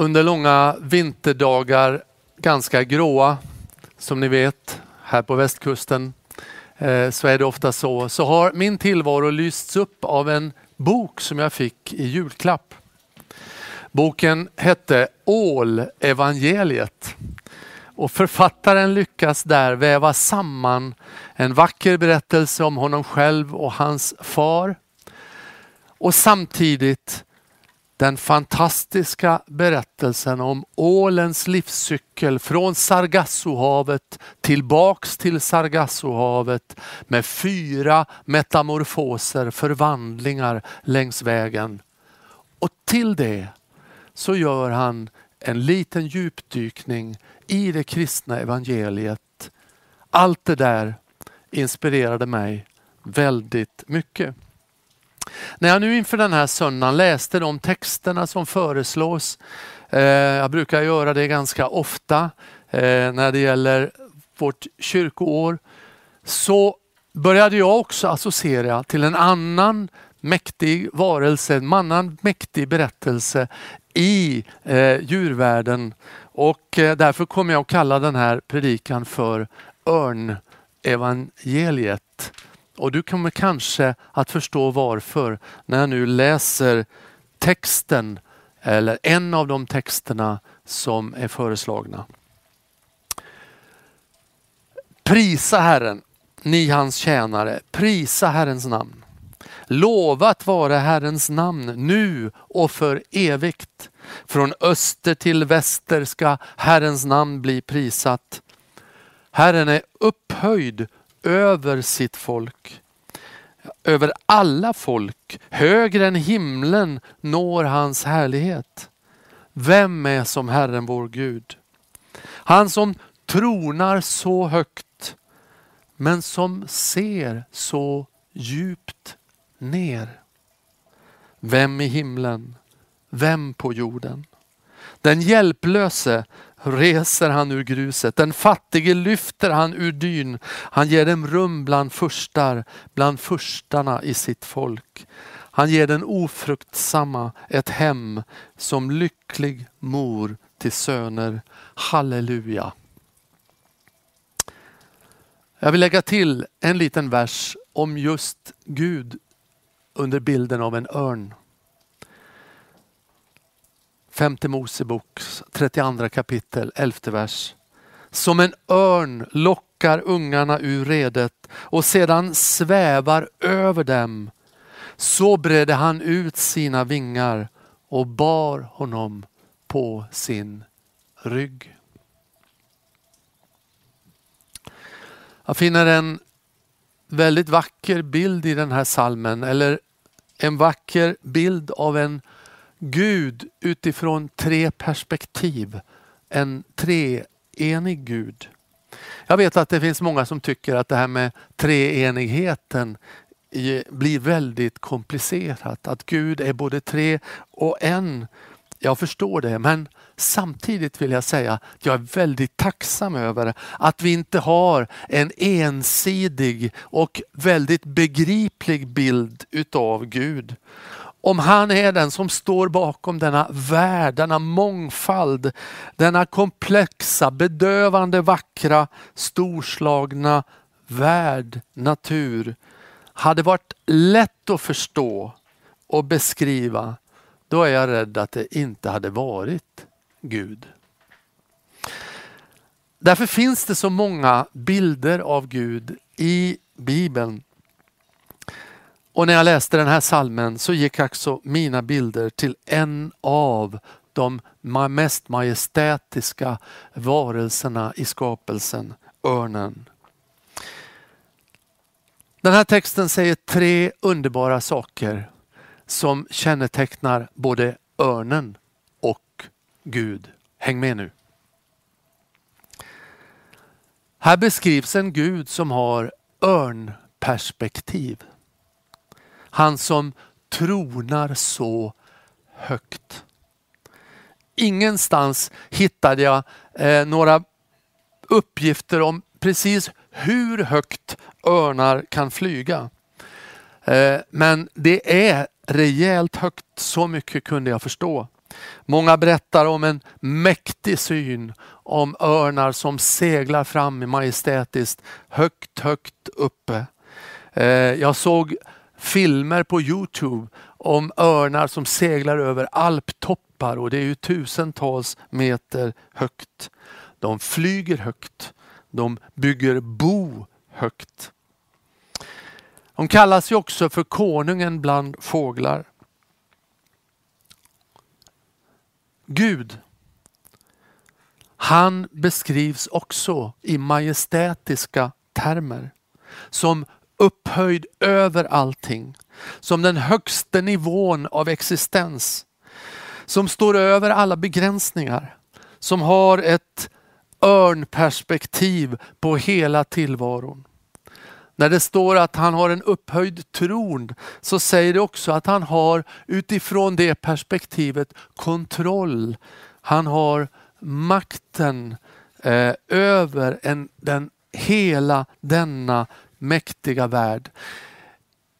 under långa vinterdagar ganska gråa, som ni vet, här på västkusten eh, så är det ofta så, så har min tillvaro lysts upp av en bok som jag fick i julklapp. Boken hette Ålevangeliet. Och författaren lyckas där väva samman en vacker berättelse om honom själv och hans far. Och samtidigt den fantastiska berättelsen om ålens livscykel från Sargassohavet tillbaks till Sargassohavet med fyra metamorfoser, förvandlingar längs vägen. Och till det så gör han en liten djupdykning i det kristna evangeliet. Allt det där inspirerade mig väldigt mycket. När jag nu inför den här söndagen läste de texterna som föreslås, eh, jag brukar göra det ganska ofta eh, när det gäller vårt kyrkoår, så började jag också associera till en annan mäktig varelse, en annan mäktig berättelse i eh, djurvärlden. Och eh, därför kommer jag att kalla den här predikan för Örnevangeliet. Och du kommer kanske att förstå varför när jag nu läser texten eller en av de texterna som är föreslagna. Prisa Herren, ni hans tjänare, prisa Herrens namn. Lovat vare Herrens namn nu och för evigt. Från öster till väster ska Herrens namn bli prisat. Herren är upphöjd över sitt folk. Över alla folk, högre än himlen når hans härlighet. Vem är som Herren vår Gud? Han som tronar så högt men som ser så djupt ner. Vem i himlen? Vem på jorden? Den hjälplöse reser han ur gruset. Den fattige lyfter han ur dyn. Han ger dem rum bland furstar, bland furstarna i sitt folk. Han ger den ofruktsamma ett hem som lycklig mor till söner. Halleluja. Jag vill lägga till en liten vers om just Gud under bilden av en örn. Femte Moseboks 32 kapitel, 11 vers. Som en örn lockar ungarna ur redet och sedan svävar över dem. Så bredde han ut sina vingar och bar honom på sin rygg. Jag finner en väldigt vacker bild i den här salmen eller en vacker bild av en Gud utifrån tre perspektiv. En treenig Gud. Jag vet att det finns många som tycker att det här med treenigheten blir väldigt komplicerat. Att Gud är både tre och en. Jag förstår det men samtidigt vill jag säga att jag är väldigt tacksam över att vi inte har en ensidig och väldigt begriplig bild utav Gud om han är den som står bakom denna värld, denna mångfald, denna komplexa, bedövande vackra, storslagna värld, natur, hade varit lätt att förstå och beskriva, då är jag rädd att det inte hade varit Gud. Därför finns det så många bilder av Gud i Bibeln. Och när jag läste den här salmen så gick också mina bilder till en av de mest majestätiska varelserna i skapelsen, örnen. Den här texten säger tre underbara saker som kännetecknar både örnen och Gud. Häng med nu. Här beskrivs en Gud som har örnperspektiv. Han som tronar så högt. Ingenstans hittade jag eh, några uppgifter om precis hur högt örnar kan flyga. Eh, men det är rejält högt, så mycket kunde jag förstå. Många berättar om en mäktig syn om örnar som seglar fram majestätiskt högt, högt uppe. Eh, jag såg filmer på Youtube om örnar som seglar över alptoppar och det är ju tusentals meter högt. De flyger högt. De bygger bo högt. De kallas ju också för konungen bland fåglar. Gud, han beskrivs också i majestätiska termer som upphöjd över allting, som den högsta nivån av existens, som står över alla begränsningar, som har ett örnperspektiv på hela tillvaron. När det står att han har en upphöjd tron så säger det också att han har utifrån det perspektivet kontroll. Han har makten eh, över en, den hela denna mäktiga värld.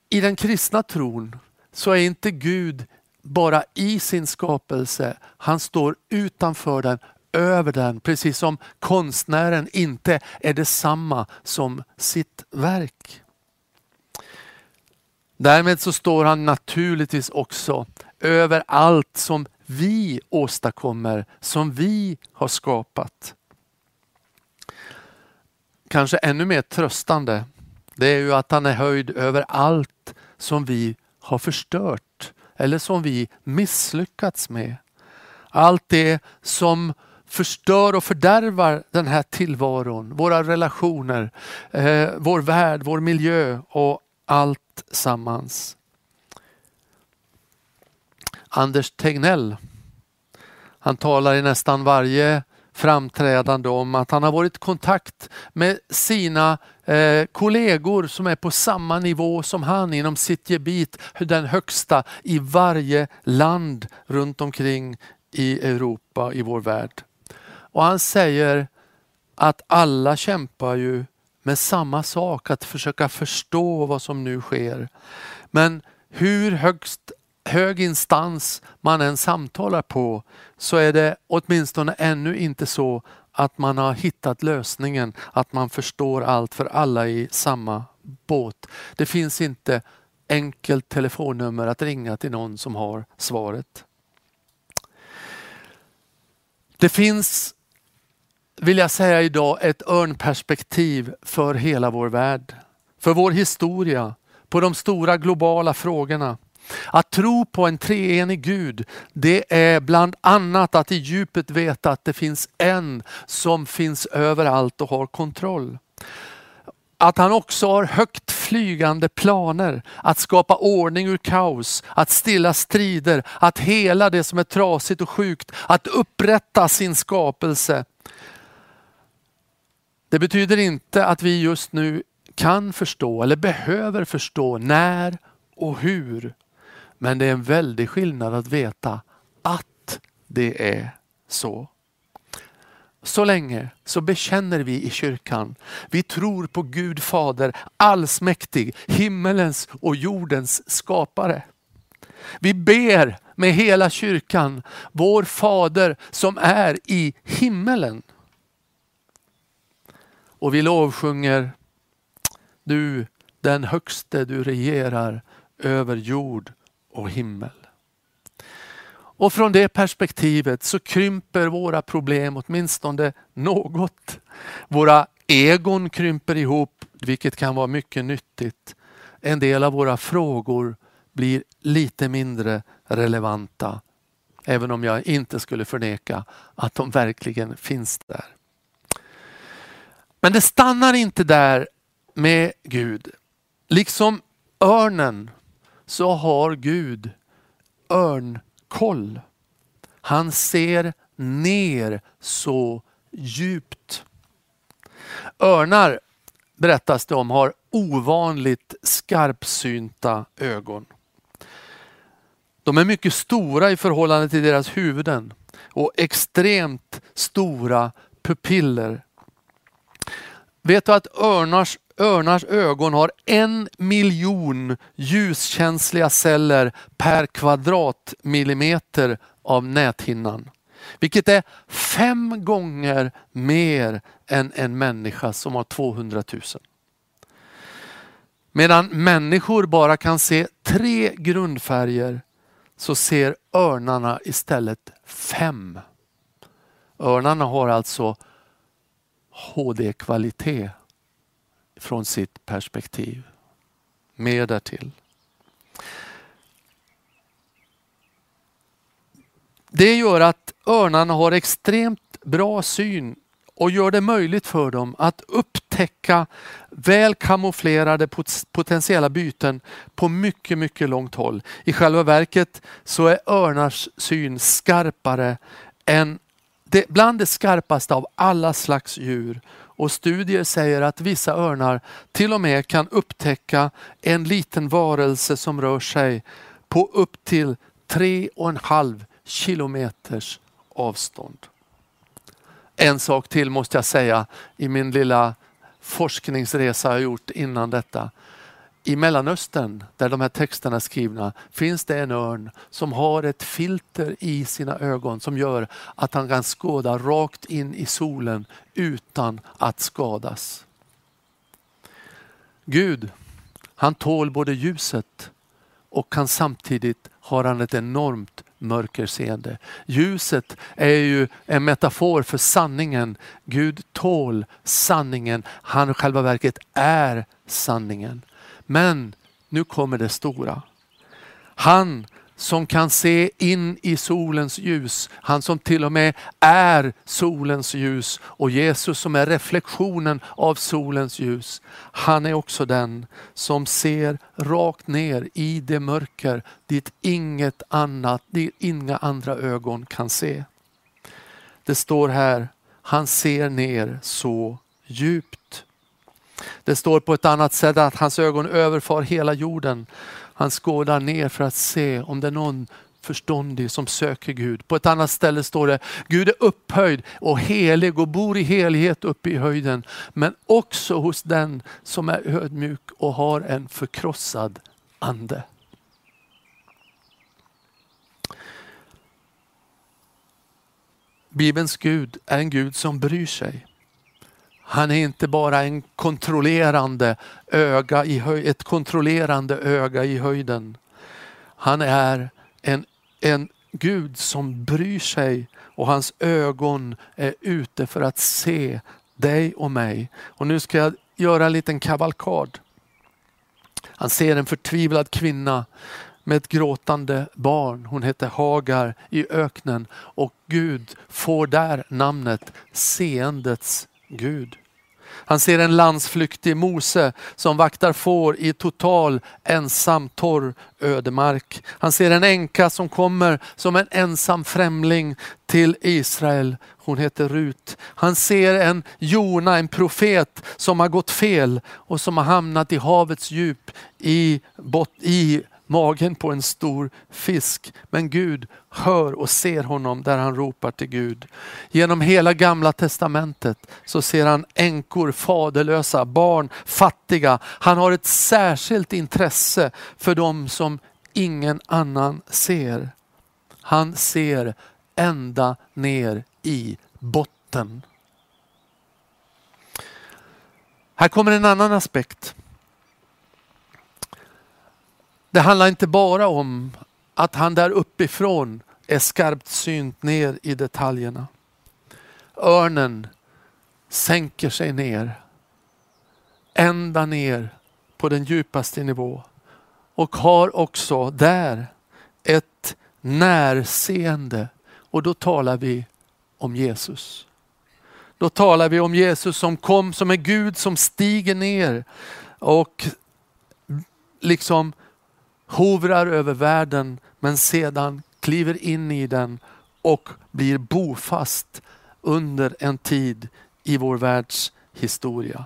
I den kristna tron så är inte Gud bara i sin skapelse, han står utanför den, över den, precis som konstnären inte är detsamma som sitt verk. Därmed så står han naturligtvis också över allt som vi åstadkommer, som vi har skapat. Kanske ännu mer tröstande, det är ju att han är höjd över allt som vi har förstört eller som vi misslyckats med. Allt det som förstör och fördärvar den här tillvaron, våra relationer, eh, vår värld, vår miljö och allt sammans. Anders Tegnell, han talar i nästan varje framträdande om att han har varit i kontakt med sina eh, kollegor som är på samma nivå som han inom sitt gebit, den högsta i varje land runt omkring i Europa, i vår värld. Och han säger att alla kämpar ju med samma sak, att försöka förstå vad som nu sker. Men hur högst, hög instans man än samtalar på så är det åtminstone ännu inte så att man har hittat lösningen, att man förstår allt för alla i samma båt. Det finns inte enkelt telefonnummer att ringa till någon som har svaret. Det finns vill jag säga idag, ett örnperspektiv för hela vår värld. För vår historia, på de stora globala frågorna. Att tro på en treenig Gud, det är bland annat att i djupet veta att det finns en som finns överallt och har kontroll. Att han också har högt flygande planer att skapa ordning ur kaos, att stilla strider, att hela det som är trasigt och sjukt, att upprätta sin skapelse det betyder inte att vi just nu kan förstå eller behöver förstå när och hur. Men det är en väldig skillnad att veta att det är så. Så länge så bekänner vi i kyrkan. Vi tror på Gud Fader allsmäktig, himmelens och jordens skapare. Vi ber med hela kyrkan, vår Fader som är i himmelen. Och vi lovsjunger du den högste du regerar över jord och himmel. Och från det perspektivet så krymper våra problem åtminstone något. Våra egon krymper ihop, vilket kan vara mycket nyttigt. En del av våra frågor blir lite mindre relevanta. Även om jag inte skulle förneka att de verkligen finns där. Men det stannar inte där med Gud. Liksom örnen så har Gud örnkoll. Han ser ner så djupt. Örnar berättas det om har ovanligt skarpsynta ögon. De är mycket stora i förhållande till deras huvuden och extremt stora pupiller Vet du att örnars, örnars ögon har en miljon ljuskänsliga celler per kvadratmillimeter av näthinnan. Vilket är fem gånger mer än en människa som har 200 000. Medan människor bara kan se tre grundfärger så ser örnarna istället fem. Örnarna har alltså HD-kvalitet från sitt perspektiv. Mer därtill. Det gör att örnarna har extremt bra syn och gör det möjligt för dem att upptäcka väl kamouflerade potentiella byten på mycket, mycket långt håll. I själva verket så är örnars syn skarpare än det, bland det skarpaste av alla slags djur. Och studier säger att vissa örnar till och med kan upptäcka en liten varelse som rör sig på upp till tre och en halv kilometers avstånd. En sak till måste jag säga i min lilla forskningsresa jag gjort innan detta. I Mellanöstern, där de här texterna är skrivna, finns det en örn som har ett filter i sina ögon som gör att han kan skåda rakt in i solen utan att skadas. Gud, han tål både ljuset och kan samtidigt har han ett enormt mörkerseende. Ljuset är ju en metafor för sanningen. Gud tål sanningen. Han i själva verket är sanningen. Men nu kommer det stora. Han som kan se in i solens ljus. Han som till och med är solens ljus och Jesus som är reflektionen av solens ljus. Han är också den som ser rakt ner i det mörker dit inget annat, dit inga andra ögon kan se. Det står här, han ser ner så djupt. Det står på ett annat sätt att hans ögon överfar hela jorden. Han skådar ner för att se om det är någon förståndig som söker Gud. På ett annat ställe står det, Gud är upphöjd och helig och bor i helighet uppe i höjden. Men också hos den som är ödmjuk och har en förkrossad ande. Bibelns Gud är en Gud som bryr sig. Han är inte bara en kontrollerande öga i höj, ett kontrollerande öga i höjden. Han är en, en Gud som bryr sig och hans ögon är ute för att se dig och mig. Och nu ska jag göra en liten kavalkad. Han ser en förtvivlad kvinna med ett gråtande barn. Hon heter Hagar i öknen och Gud får där namnet seendets Gud. Han ser en landsflyktig Mose som vaktar får i total ensam torr ödemark. Han ser en änka som kommer som en ensam främling till Israel. Hon heter Rut. Han ser en Jona, en profet som har gått fel och som har hamnat i havets djup i, bot, i magen på en stor fisk. Men Gud hör och ser honom där han ropar till Gud. Genom hela gamla testamentet så ser han änkor, faderlösa, barn, fattiga. Han har ett särskilt intresse för dem som ingen annan ser. Han ser ända ner i botten. Här kommer en annan aspekt. Det handlar inte bara om att han där uppifrån är skarpt synt ner i detaljerna. Örnen sänker sig ner, ända ner på den djupaste nivå och har också där ett närseende och då talar vi om Jesus. Då talar vi om Jesus som kom som är Gud som stiger ner och liksom hovrar över världen men sedan kliver in i den och blir bofast under en tid i vår världs historia.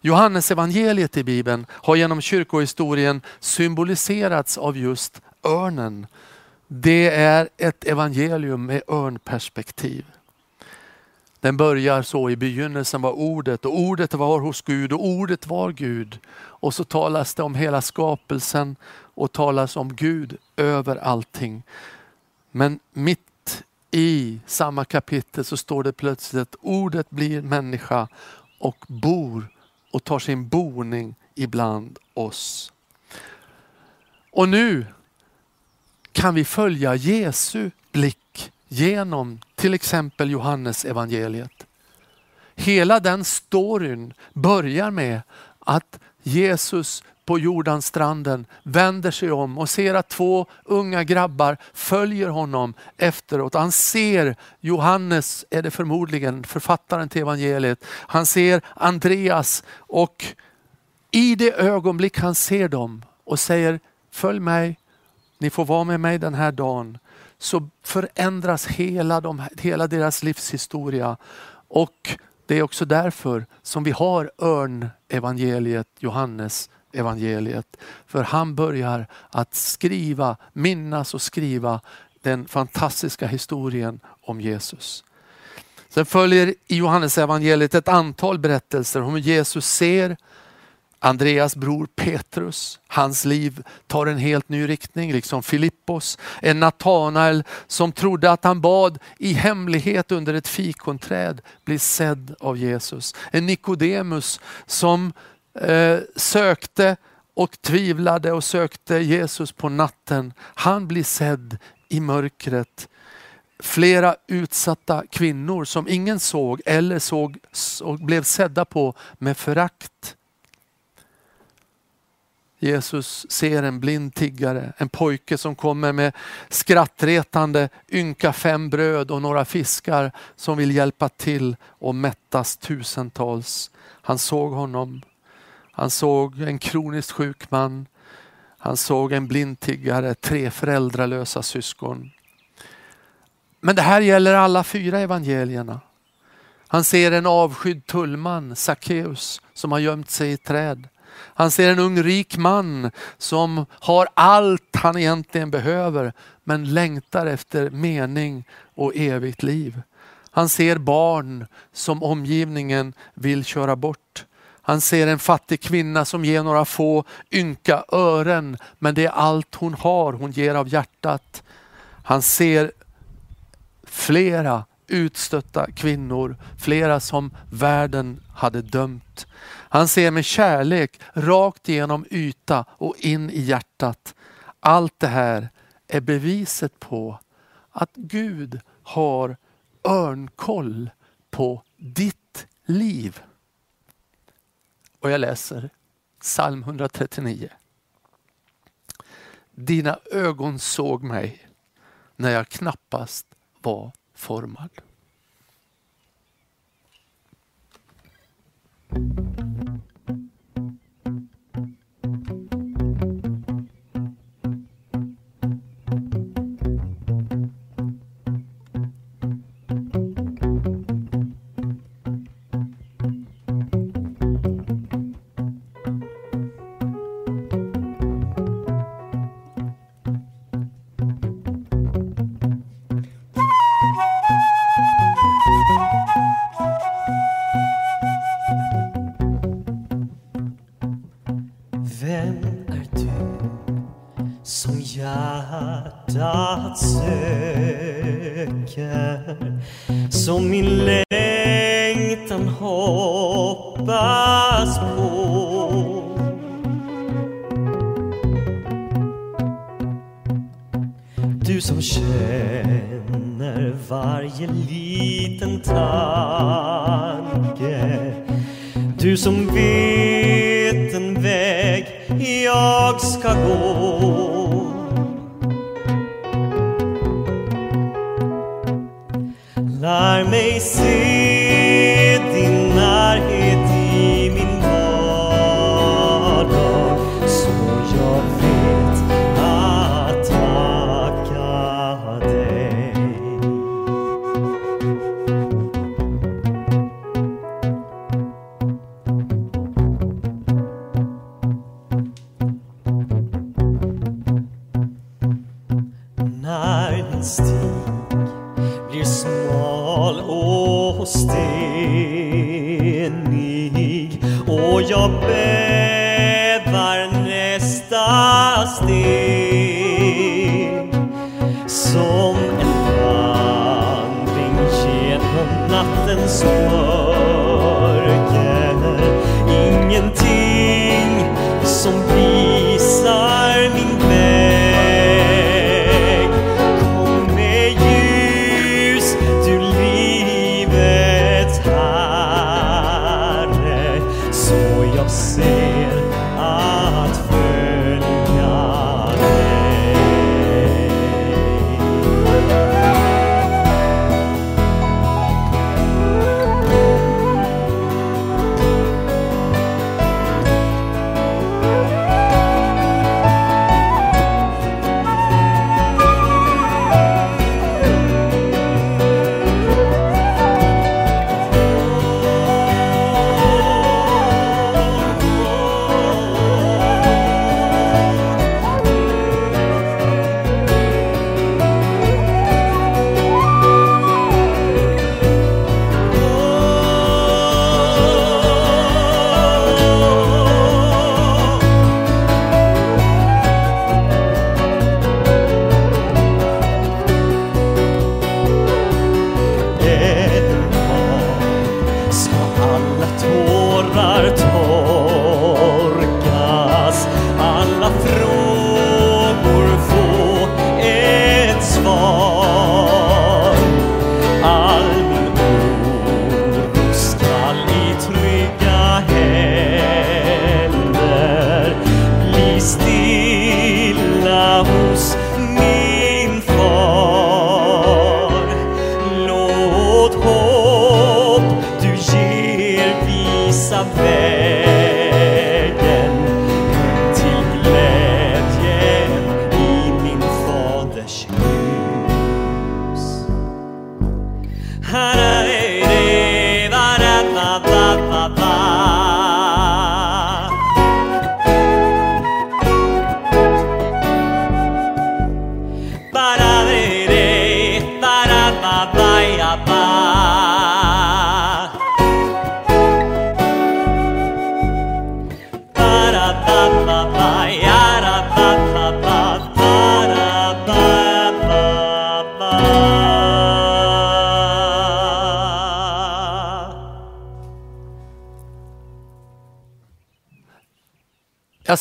Johannes evangeliet i Bibeln har genom kyrkohistorien symboliserats av just örnen. Det är ett evangelium med örnperspektiv. Den börjar så, i begynnelsen var ordet och ordet var hos Gud och ordet var Gud. Och så talas det om hela skapelsen och talas om Gud över allting. Men mitt i samma kapitel så står det plötsligt att ordet blir människa och bor och tar sin boning ibland oss. Och nu kan vi följa Jesu blick genom till exempel Johannes evangeliet. Hela den storyn börjar med att Jesus på Jordanstranden vänder sig om och ser att två unga grabbar följer honom efteråt. Han ser Johannes, är det förmodligen, författaren till evangeliet. Han ser Andreas och i det ögonblick han ser dem och säger följ mig, ni får vara med mig den här dagen. Så förändras hela, de, hela deras livshistoria. Och det är också därför som vi har örnevangeliet, Johannes evangeliet. För han börjar att skriva, minnas och skriva den fantastiska historien om Jesus. Sen följer i Johannes evangeliet ett antal berättelser om hur Jesus ser Andreas bror Petrus, hans liv tar en helt ny riktning, liksom Filippos. En Natanael som trodde att han bad i hemlighet under ett fikonträd blir sedd av Jesus. En Nikodemus som eh, sökte och tvivlade och sökte Jesus på natten. Han blir sedd i mörkret. Flera utsatta kvinnor som ingen såg eller såg och blev sedda på med förakt. Jesus ser en blind tiggare, en pojke som kommer med skrattretande ynka fem bröd och några fiskar som vill hjälpa till och mättas tusentals. Han såg honom. Han såg en kroniskt sjuk man. Han såg en blind tiggare, tre föräldralösa syskon. Men det här gäller alla fyra evangelierna. Han ser en avskydd tullman, Sackeus, som har gömt sig i träd. Han ser en ung rik man som har allt han egentligen behöver men längtar efter mening och evigt liv. Han ser barn som omgivningen vill köra bort. Han ser en fattig kvinna som ger några få ynka ören men det är allt hon har, hon ger av hjärtat. Han ser flera utstötta kvinnor, flera som världen hade dömt. Han ser med kärlek rakt igenom yta och in i hjärtat. Allt det här är beviset på att Gud har örnkoll på ditt liv. Och jag läser psalm 139. Dina ögon såg mig när jag knappast var formal. not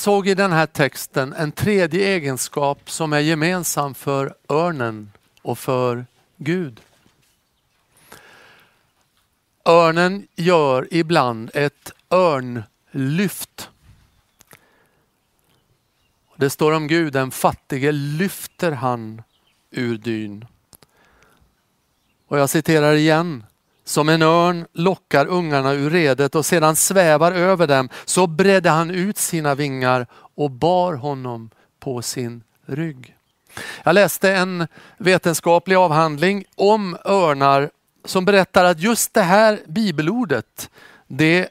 såg i den här texten en tredje egenskap som är gemensam för örnen och för Gud. Örnen gör ibland ett örnlyft. Det står om Gud, den fattige lyfter han ur dyn. Och jag citerar igen. Som en örn lockar ungarna ur redet och sedan svävar över dem, så bredde han ut sina vingar och bar honom på sin rygg. Jag läste en vetenskaplig avhandling om örnar som berättar att just det här bibelordet, det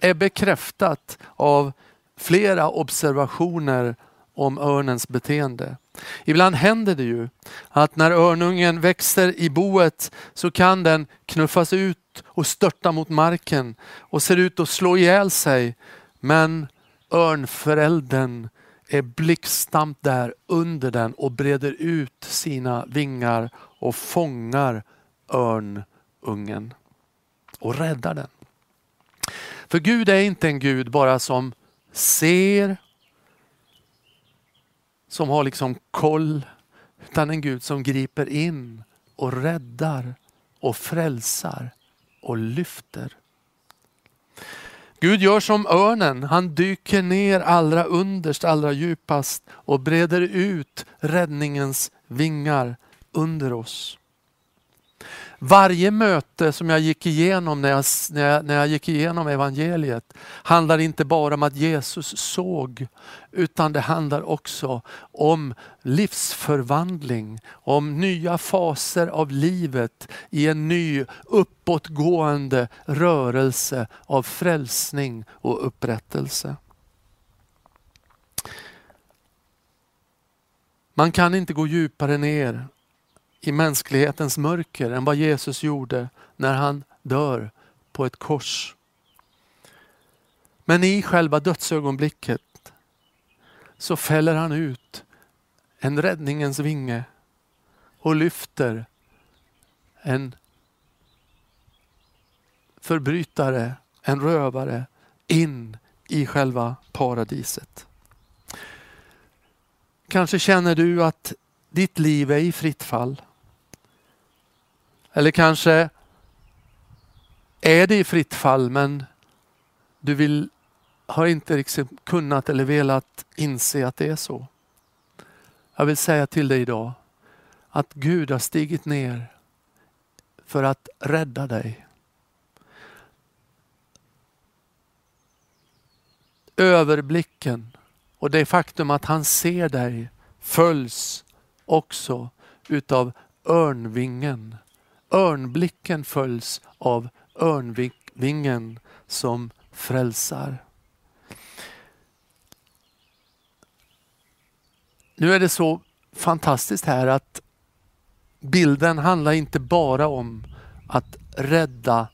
är bekräftat av flera observationer om örnens beteende. Ibland händer det ju att när örnungen växer i boet så kan den knuffas ut och störta mot marken och ser ut att slå ihjäl sig. Men örnföräldern är blixtsnabbt där under den och breder ut sina vingar och fångar örnungen och räddar den. För Gud är inte en Gud bara som ser, som har liksom koll, utan en Gud som griper in och räddar och frälsar och lyfter. Gud gör som örnen, han dyker ner allra underst, allra djupast och breder ut räddningens vingar under oss. Varje möte som jag gick igenom när jag, när, jag, när jag gick igenom evangeliet handlar inte bara om att Jesus såg, utan det handlar också om livsförvandling, om nya faser av livet i en ny uppåtgående rörelse av frälsning och upprättelse. Man kan inte gå djupare ner i mänsklighetens mörker än vad Jesus gjorde när han dör på ett kors. Men i själva dödsögonblicket så fäller han ut en räddningens vinge och lyfter en förbrytare, en rövare in i själva paradiset. Kanske känner du att ditt liv är i fritt fall. Eller kanske är det i fritt fall men du vill, har inte liksom kunnat eller velat inse att det är så. Jag vill säga till dig idag att Gud har stigit ner för att rädda dig. Överblicken och det faktum att han ser dig följs också utav örnvingen. Örnblicken följs av örnvingen som frälsar. Nu är det så fantastiskt här att bilden handlar inte bara om att rädda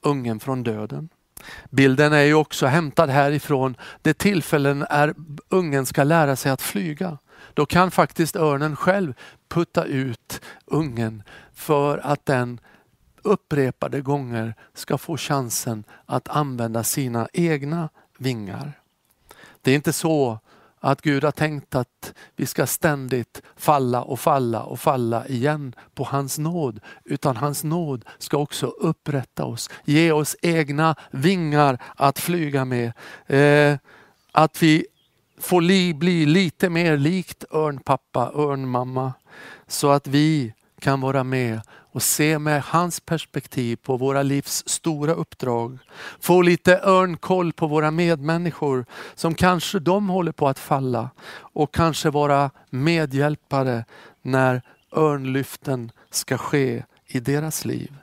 ungen från döden. Bilden är ju också hämtad härifrån det tillfällen är ungen ska lära sig att flyga. Då kan faktiskt örnen själv putta ut ungen för att den upprepade gånger ska få chansen att använda sina egna vingar. Det är inte så att Gud har tänkt att vi ska ständigt falla och falla och falla igen på hans nåd. Utan hans nåd ska också upprätta oss, ge oss egna vingar att flyga med. Eh, att vi få li, bli lite mer likt örnpappa, örnmamma. Så att vi kan vara med och se med hans perspektiv på våra livs stora uppdrag. Få lite örnkoll på våra medmänniskor som kanske de håller på att falla och kanske vara medhjälpare när örnlyften ska ske i deras liv.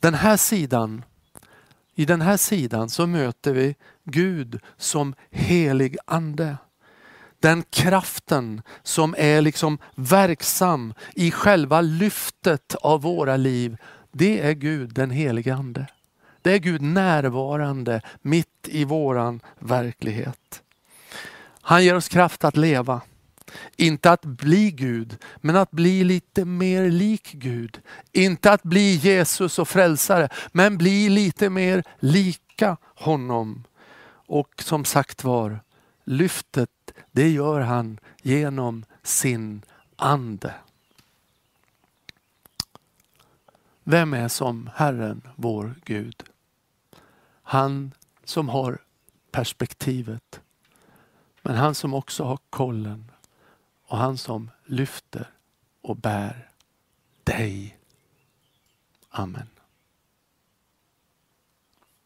Den här sidan, I den här sidan så möter vi Gud som helig ande den kraften som är liksom verksam i själva lyftet av våra liv, det är Gud den helige Ande. Det är Gud närvarande mitt i våran verklighet. Han ger oss kraft att leva. Inte att bli Gud, men att bli lite mer lik Gud. Inte att bli Jesus och frälsare, men bli lite mer lika honom. Och som sagt var, lyftet det gör han genom sin ande. Vem är som Herren vår Gud? Han som har perspektivet. Men han som också har kollen och han som lyfter och bär dig. Amen.